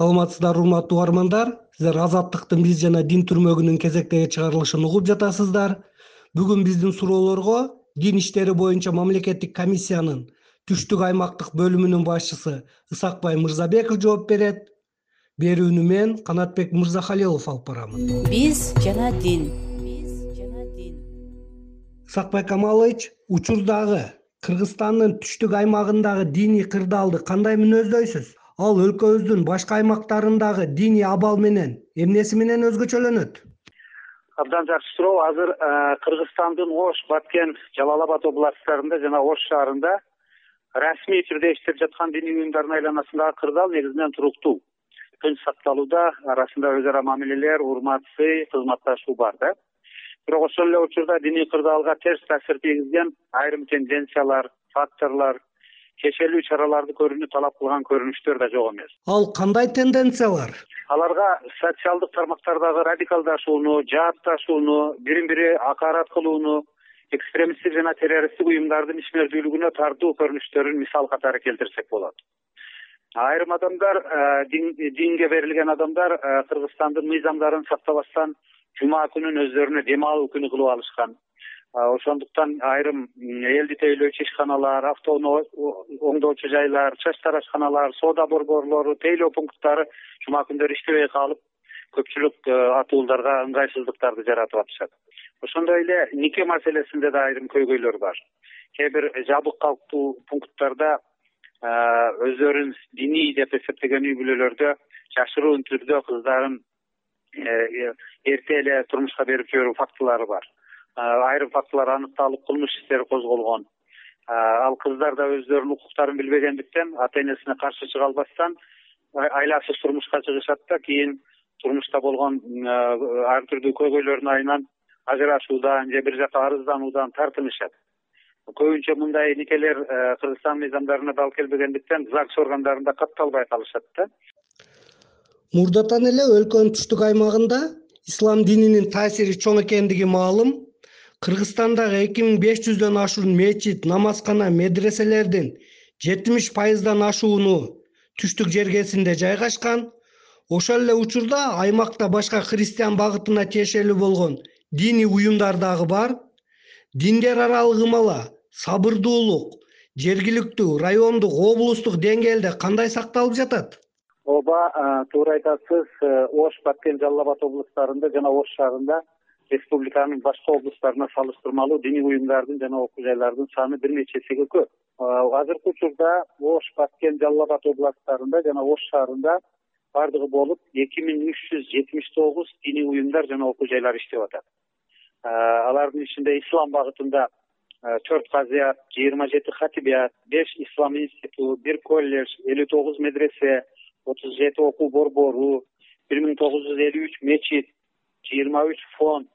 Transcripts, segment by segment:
саламатсыздарбы урматтуу угармандар сиздер азаттыктын биз жана дин түрмөгүнүн кезектеги чыгарылышын угуп жатасыздар. Бүгүн биздин суроолорго дин иштери боюнча мамлекеттик комиссиянын түштүк аймактык бөлүмүнүн башчысы ысакбай мырзабеков жооп берет. Берүүнү мен канатбек мырзахалилов алып барамын. Биз жана дин. Биз жана дин ысакбай камалович учурдагы кыргызстандын түштүк аймагындагы диний кырдаалды кандай мүнөздөйсүз ал өлкөбүздүн башка аймактарындагы диний абал менен эмнеси менен өзгөчөлөнөт? Абдан жакшы суроо. Азыр э, кыргызстандын ош баткен жалал абад областтарында жана ош шаарында расмий түрдө иштеп жаткан диний уюмдардын айланасындагы кырдаал негизинен туруктуу. Тынч сакталууда арасында өз ара мамилелер урмат сый кызматташуу бар да. Бирок ошол эле учурда диний кырдаалга терс таасир тийгизген айрым тенденциялар факторлор кечелүү чараларды көрүүнү талап кылган көрүнүштөр да жок эмес. Ал кандай тенденциялар аларга социалдык тармактардагы радикалдашууну жаатташууну бирин бири акаарат кылууну экстремисттик жана террористтик уюмдардын ишмердүүлүгүнө тартуу көрүнүштөрүн мисал катары келтирсек болот. Айрым адамдар э, динге берилген адамдар э, кыргызстандын мыйзамдарын сактабастан жума күнүн өздөрүнө дем алуу күнү кылып алышкан ошондуктан айрым элди тейлөөчү ишканалар автоону оңдоочу жайлар чач тарашканалар соода борборлору тейлөө пункттары жума күндөрү иштебей калып көпчүлүк э, атуулдарга ыңгайсыздыктарды жаратып атышат. Ошондой эле нике маселесинде да айрым көйгөйлөр бар. Кээ бир жабык калктуу пункттарда э, өздөрүн диний деп эсептеген үй бүлөлөрдө жашыруун түрдө кыздарын э, эрте эле турмушка берип жиберүү фактылары бар айрым фактылар аныкталып кылмыш иштери козголгон. Ал кыздар да өздөрүнүн укуктарын билбегендиктен ата энесине каршы чыга албастан айласыз турмушка чыгышат да кийин турмушта болгон ар түрдүү көйгөйлөрдүн айынан ажырашуудан же бир жака арыздануудан тартынышат. Көбүнчө мындай никелер кыргызстан мыйзамдарына дал келбегендиктен загс органдарында катталбай калышат да. Мурдатан эле өлкөнүн түштүк аймагында ислам дининин таасири чоң экендиги маалым кыргызстандагы эки миң беш жүздөн ашуун мечит намазкана медреселердин жетимиш пайыздан ашууну түштүк жергесинде жайгашкан. Ошол эле учурда аймакта башка христиан багытына тиешелүү болгон диний уюмдар дагы бар. Диндер аралык ымала сабырдуулук жергиликтүү райондук облустук деңгээлде кандай сакталып жатат? Ооба туура айтасыз э, ош баткен жалал абад облустарында жана ош шаарында республиканын башка облустарына салыштырмалуу диний уюмдардын жана окуу жайлардын саны бир нече эсеге көп азыркы учурда ош баткен жалал абад областтарында жана ош шаарында баардыгы болуп эки миң үч жүз жетимиш тогуз диний уюмдар жана окуу жайлар иштеп атат. Алардын ичинде ислам багытында төрт казият жыйырма жети хатибият беш ислам институту бир колледж элүү тогуз медресе отуз жети окуу борбору бир миң тогуз жүз элүү үч мечит жыйырма үч фонд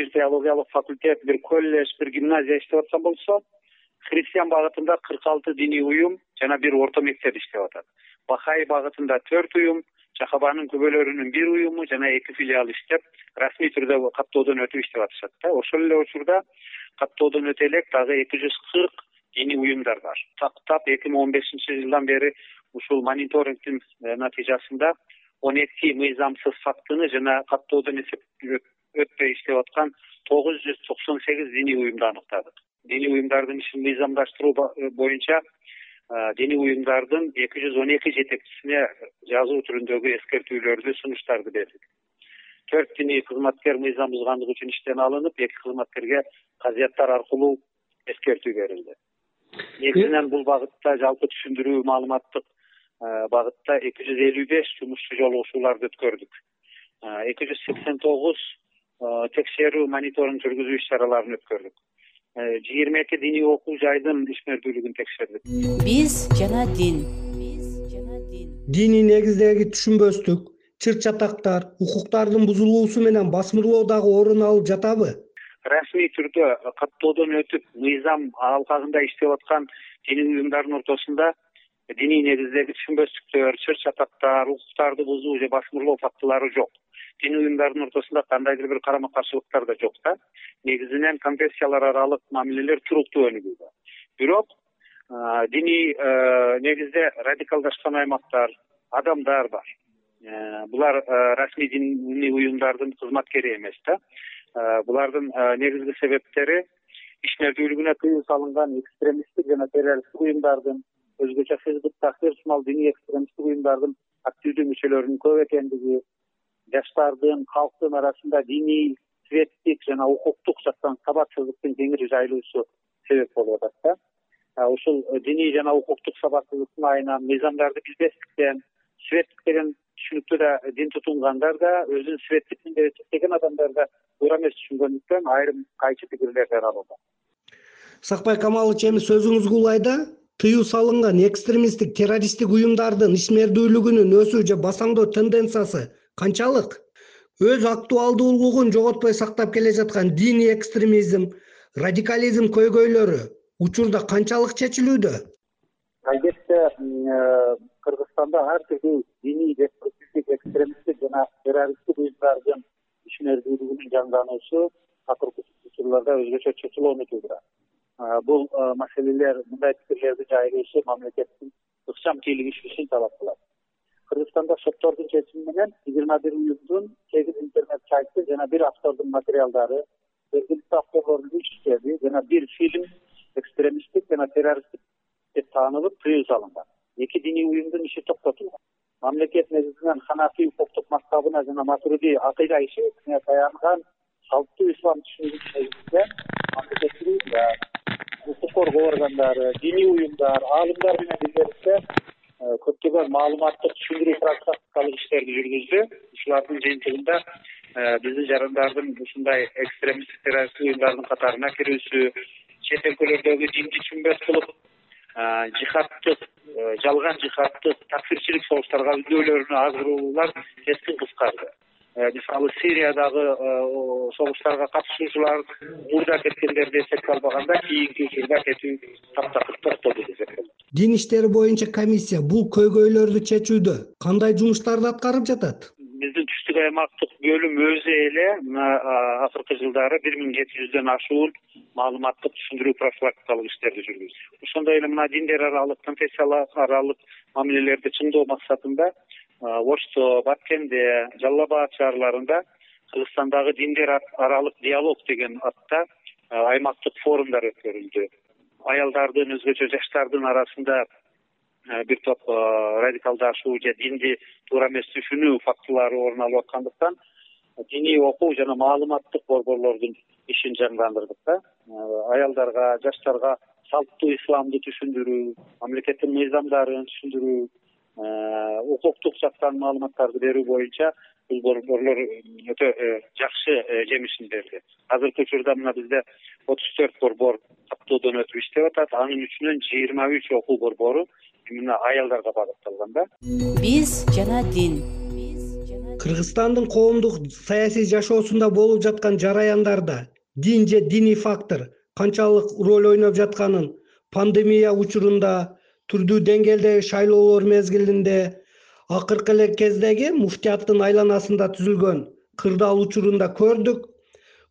бир теологиялык факультет бир колледж бир гимназия иштеп аткан болсо христиан багытында кырк алты диний уюм жана бир орто мектеп иштеп атат. Бахай багытында төрт уюм жакабанын күбөлөрүнүн бир уюму жана эки филиал иштеп расмий түрдө каттоодон өтүп иштеп атышат да. Ошол эле учурда каттоодон өтө элек дагы эки жүз кырк диний уюмдар бар. Тактап эки миң он бешинчи жылдан бери ушул мониторингдин э, натыйжасында он эки мыйзамсыз фактыны жана каттоодон өтпөй иштеп аткан тогуз жүз токсон сегиз диний уюмду аныктадык. Диний уюмдардын ишин мыйзамдаштыруу э, боюнча э, диний уюмдардын эки жүз он эки жетекчисине жазуу түрүндөгү эскертүүлөрдү сунуштарды бердик. Төрт диний кызматкер мыйзам бузгандык үчүн иштен алынып эки кызматкерге казыяттар аркылуу эскертүү берилди. Негизинен бул багытта жалпы түшүндүрүү маалыматтык э, багытта эки жүз элүү беш жумушчу жолугушууларды өткөрдүк. Эки жүз сексен тогуз текшерүү мониторинг жүргүзүү иш чараларын өткөрдүк. Э, жыйырма эки диний окуу жайдын ишмердүүлүгүн текшердик. Биз жана дин. Биз жана дин. Диний негиздеги түшүнбөстүк чыр чатактар укуктардын бузулуусу менен басмырлоо дагы орун алып жатабы? Расмий түрдө каттоодон өтүп мыйзам алкагында иштеп аткан диний уюмдардын ортосунда диний негиздеги түшүнбөстүктөр чыр чатактар укуктарды бузуу же басмырлоо фактылары жок диний уюмдардын ортосунда кандайдыр бир карама каршылыктар да жок да. Негизинен конфессиялар аралык мамилелер туруктуу өнүгүүдө. Бирок диний негизде радикалдашкан аймактар адамдар бар. Булар расмий диний уюмдардын кызматкери эмес да. Булардын негизги себептери ишмердүүлүгүнө тыюу салынган экстремисттик жана террористтик уюмдардын өзгөчө ушмал диний экстремисттик уюмдардын активдүү мүчөлөрүнүн көп экендиги жаштардын калктын арасында диний светтик жана укуктук жактан сабатсыздыктын кеңири жайылуусу себеп болуп атат да. Ушул диний жана укуктук сабатсыздыктын айынан мыйзамдарды билбестиктен светтик деген түшүнүктү да дин тутунгандар да өзүн светтикмин деп эсептеген адамдар да туура эмес түшүнгөндүктөн айрым кайчы пикирлер жаралууда сакбай камалович эми сөзүңүзгө улайда тыюу салынган экстремисттик террористтик уюмдардын ишмердүүлүгүнүн өсүү же басаңдоо тенденциясы канчалык? Өз актуалдуулугун жоготпой сактап келе жаткан диний экстремизм радикализм көйгөйлөрү учурда канчалык чечилүүдө? Албетте кыргызстанда ар түрдүү диний экстремисттик жана террористтик уюмдардын ишмердүүлүгүнүн жандануусу акыркы учурларда өзгөчө чочулоону туудурат бул маселелер мындай пикирлерди жайылуусу мамлекеттин ыкчам кийлигишүүсүн талап кылат кыргызстанда соттордун чечими менен жыйырма бир уюмдун сегиз интернет сайты жана бир автордун материалдары жергиликтүү авторлордун үч китеби жана бир фильм экстремисттик жана террористтик деп таанылып тыюу салынган. Эки диний уюмдун иши токтотулган. Мамлекет негизинен ханафий укуктук мактабына жана матруди акыйда ишенимине таянган салттуу ислам мамлекеттик укук коргоо органдары диний уюмдар аалымдар менен биргеликте көптөгөн маалыматтык түшүндүрүү профилактикалык иштерди жүргүздү. Ушулардын жыйынтыгында э, биздин жарандардын ушундай экстремисттик террористтик уюмдардын катарына кирүүсү чет өлкөлөрдөгү динди түшүнбөс кылып жихадтык э, жалган жихадтык такфирчилик согуштарга үндөөлөрүнө азгыруулар кескин кыскарды. э, мисалы сириядагы э, согуштарга катышуучулар мурда кеткендерди эсепке албаганда кийинки учурда кетүү таптакыр токтоду десек болот дин иштери боюнча комиссия бул көйгөйлөрдү чечүүдө кандай жумуштарды аткарып жатат? Биздин түштүк аймактык бөлүм өзү эле мына акыркы жылдары бир миң жети жүздөн ашуун маалыматтык түшүндүрүү профилактикалык иштерди жүргүздү ошондой эле мына диндер аралык конфессиялар аралык мамилелерди чыңдоо максатында ош то баткенде жалал абад шаарларында кыргызстандагы диндер аралык диалог деген атта аймактык форумдар өткөрүлдү. Аялдардын өзгөчө жаштардын арасында бир топ радикалдашуу же динди туура эмес түшүнүү фактылары орун алып аткандыктан диний окуу жана маалыматтык борборлордун ишин жандандырдык да. Аялдарга жаштарга салттуу исламды түшүндүрүү мамлекеттин мыйзамдарын түшүндүрүү укуктук жактан маалыматтарды берүү боюнча бул борборлор өтө жакшы жемишин берди. Азыркы учурда мына бизде отуз төрт борбор каттоодон өтүп иштеп атат. Анын ичинен жыйырма үч окуу борбору именно аялдарга багытталган да. Биз жана дин. Кыргызстандын коомдук саясий жашоосунда болуп жаткан жараяндарда дин же диний фактор канчалык роль ойноп жатканын пандемия учурунда түрдүү деңгээлдеги шайлоолор мезгилинде акыркы эле кездеги муфтияттын айланасында түзүлгөн кырдаал учурунда көрдүк.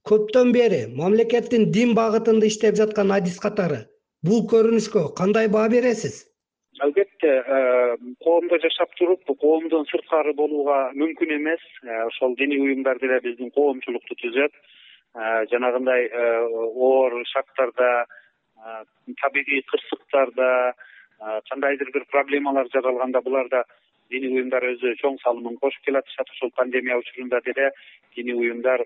Көптөн бери мамлекеттин дин багытында иштеп жаткан адис катары бул көрүнүшкө кандай баа бересиз? Албетте э, коомдо жашап туруп коомдон сырткары болууга мүмкүн эмес. Э, ошол диний уюмдар деле биздин коомчулукту түзөт. Э, жанагындай оор шарттарда табигый кырсыктарда кандайдыр бир проблемалар жаралганда буларда диний уюмдар өзү чоң салымын кошуп келатышат. Ушул пандемия учурунда деле диний уюмдар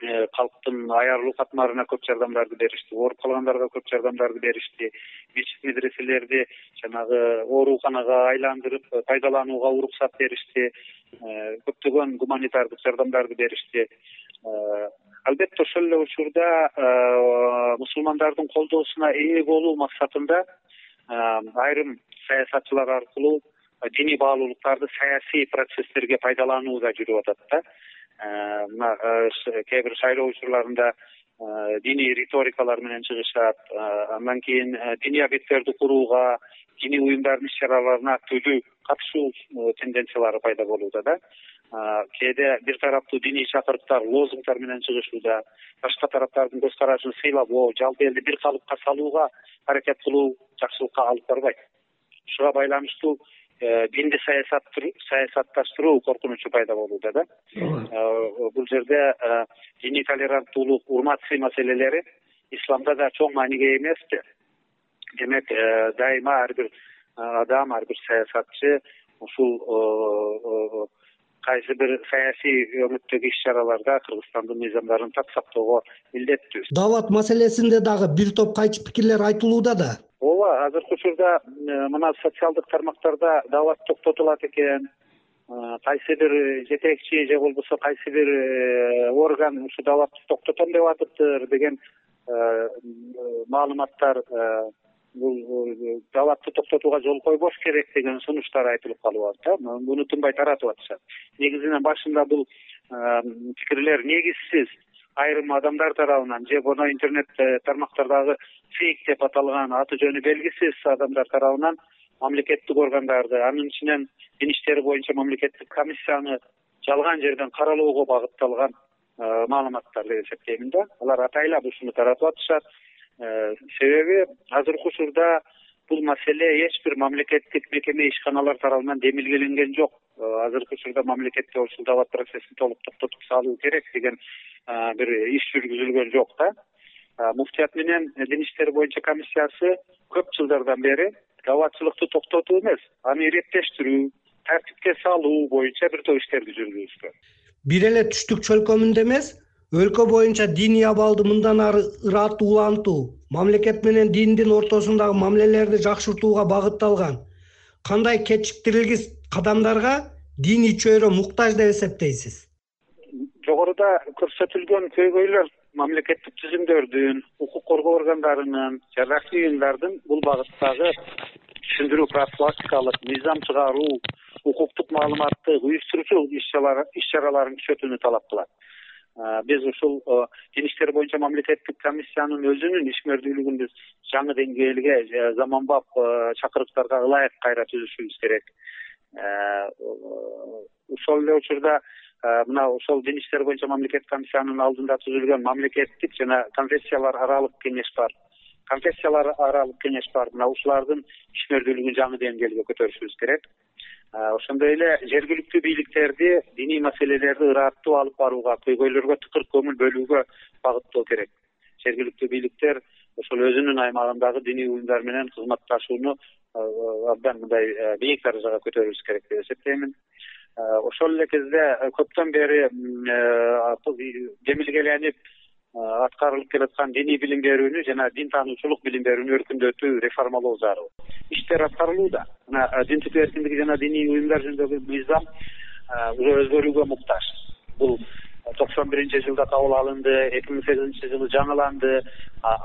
Э, калктын аярлуу катмарына көп жардамдарды беришти ооруп калгандарга көп жардамдарды беришти мечит медреселерди жанагы ооруканага айландырып э, пайдаланууга уруксат беришти э, көптөгөн гуманитардык жардамдарды беришти. Албетте ошол эле учурда мусулмандардын колдоосуна ээ болуу максатында айрым саясатчылар аркылуу диний баалуулуктарды саясий процесстерге пайдалануу да жүрүп атат да. Мына кээ бир шайлоо учурларында диний риторикалар менен чыгышат андан кийин диний объекттерди курууга диний уюмдардын иш чараларына активдүү катышуу тенденциялары пайда болууда да кээде бир тараптуу диний чакырыктар лозунгтар менен чыгышууда башка тараптардын көз карашын сыйлабоо жалпы элди бир калыпка салууга аракет кылуу жакшылыкка алып барбайт. Ушуга байланыштуу динди саясатташтыруу коркунучу пайда болууда да. Ооба. Бул жерде диний толеранттуулук урмат сый маселелери исламда да чоң мааниге эмеспи демек дайыма ар бир адам ар бир саясатчы ушул кайсы бир саясий өңүттөгү иш чараларда кыргызстандын мыйзамдарын так сактоого милдеттүү. Даават маселесинде дагы бир топ кайчы пикирлер айтылууда да. Ооба азыркы учурда мына социалдык тармактарда даават токтотулат экен. Кайсы бир жетекчи же болбосо кайсы бир э, орган ушу дааватты токтотом деп атыптыр деген э, маалыматтар э, бул дааватты токтотууга жол койбош керек деген сунуштар айтылып калып атат да муну тынбай таратып атышат негизинен башында бул пикирлер негизсиз. Айрым адамдар тарабынан же боно интернет э, тармактардагы фейк деп аталган аты жөнү белгисиз адамдар тарабынан мамлекеттик органдарды анын ичинен дин иштери боюнча мамлекеттик комиссияны жалган жерден каралоого багытталган э, маалыматтар деп эсептеймин да. Алар атайлап ушуну таратып атышат себеби азыркы учурда бул маселе эч бир мамлекеттик мекеме ишканалар тарабынан демилгеленген жок. Азыркы учурда мамлекетте ушул даават процессин толук токтотуп салуу керек деген бир иш жүргүзүлгөн жок да. Муфтият менен дин иштери боюнча комиссиясы көп жылдардан бери дааватчылыкты токтотуу эмес аны иреттештирүү тартипке салуу боюнча бир топ иштерди жүргүзүшкөн бир эле түштүк чөлкөмүндө эмес өлкө боюнча диний абалды мындан ары ыраттуу улантуу мамлекет менен диндин ортосундагы мамилелерди жакшыртууга багытталган. Кандай кечиктирилгис кадамдарга диний чөйрө муктаж деп эсептейсиз? Жогоруда көрсөтүлгөн көйгөйлөр мамлекеттик түзүмдөрдүн укук коргоо органдарынын расмий уюмдардын бул багыттагы түшүндүрүү профилактикалык мыйзам чыгаруу укуктук маалыматтык уюштуруучу иш чараларын күчөтүүнү талап кылат биз ушул дин иштери боюнча мамлекеттик комиссиянын өзүнүн ишмердүүлүгүн биз жаңы деңгээлге заманбап чакырыктарга ылайык кайра түзүшүбүз керек. Ошол эле учурда Э, мына ошол дин иштери боюнча мамлекеттик комиссиянын алдында түзүлгөн мамлекеттик жана конфессиялар аралык кеңеш бар. Конфессиялар аралык кеңеш бар. Мына ушулардын ишмердүүлүгүн жаңы деңгээлге көтөрүшүбүз керек. э, ошондой эле жергиликтүү бийликтерди диний маселелерди ыраттуу алып барууга көйгөйлөргө тыкыр көңүл бөлүүгө багыттоо керек. Жергиликтүү бийликтер ошол өзүнүн аймагындагы диний уюмдар менен кызматташууну абдан мындай бийик даражага көтөрүбүз керек деп эсептеймин. Ошол эле кезде көптөн бери демилгеленип аткарылып келаткан диний билим берүүнү жана дин таануучулук билим берүүнү өркүндөтүү реформалоо зарыл. Иштер аткарылууда. Мына дин тутуу эркиндиги жана диний уюмдар жөнүндөгү мыйзам уже өзгөрүүгө муктаж. Бул токсон биринчи жылда кабыл алынды эки миң сегизинчи жылы жаңыланды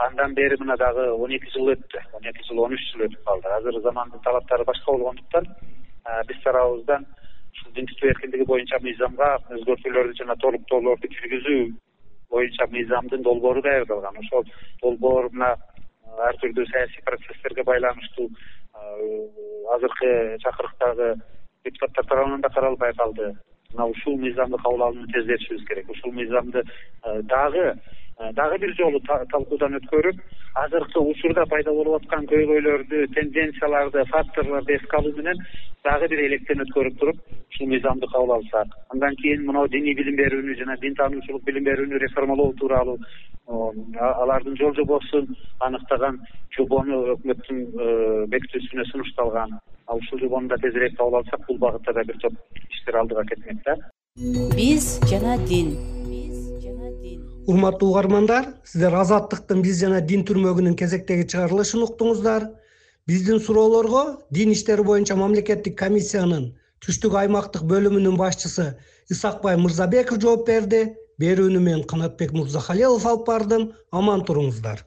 андан бери мына дагы он эки жыл өттү. Он эки жыл он үч жыл өтүп калды. Азыр замандын талаптары башка болгондуктан биз тарабыбыздан ушул дин тутуу эркиндиги боюнча мыйзамга өзгөртүүлөрдү жана толуктоолорду киргизүү боюнча мыйзамдын долбоору даярдалган. Ошол долбоор мына ар түрдүү саясий процесстерге байланыштуу азыркы чакырыктагы депутаттар тарабынан да каралбай калды. Мына ушул мыйзамды кабыл алууну тездетишибиз керек. Ушул мыйзамды дагы дагы бир жолу талкуудан өткөрүп азыркы учурда пайда болуп аткан көйгөйлөрдү тенденцияларды факторлорду эске алуу менен дагы бир электен өткөрүп туруп ушул мыйзамды кабыл алсак. Андан кийин мынау диний билим берүүнү жана дин таануучулук билим берүүнү реформалоо тууралуу алардын жол жобосун аныктаган жобону өкмөттүн э, бекитүүсүнө сунушталган. Ушул жобону да тезирээк кабыл алсак бул багытта да бир топ иштер алдыга кетмек да. Биз жана дин урматтуу угармандар сиздер азаттыктын биз жана дин түрмөгүнүн кезектеги чыгарылышын уктуңуздар. Биздин суроолорго дин иштери боюнча мамлекеттик комиссиянын түштүк аймактык бөлүмүнүн башчысы исакбай мырзабеков жооп берди. Берүүнү мен канатбек мырзахалилов алып бардым. Аман туруңуздар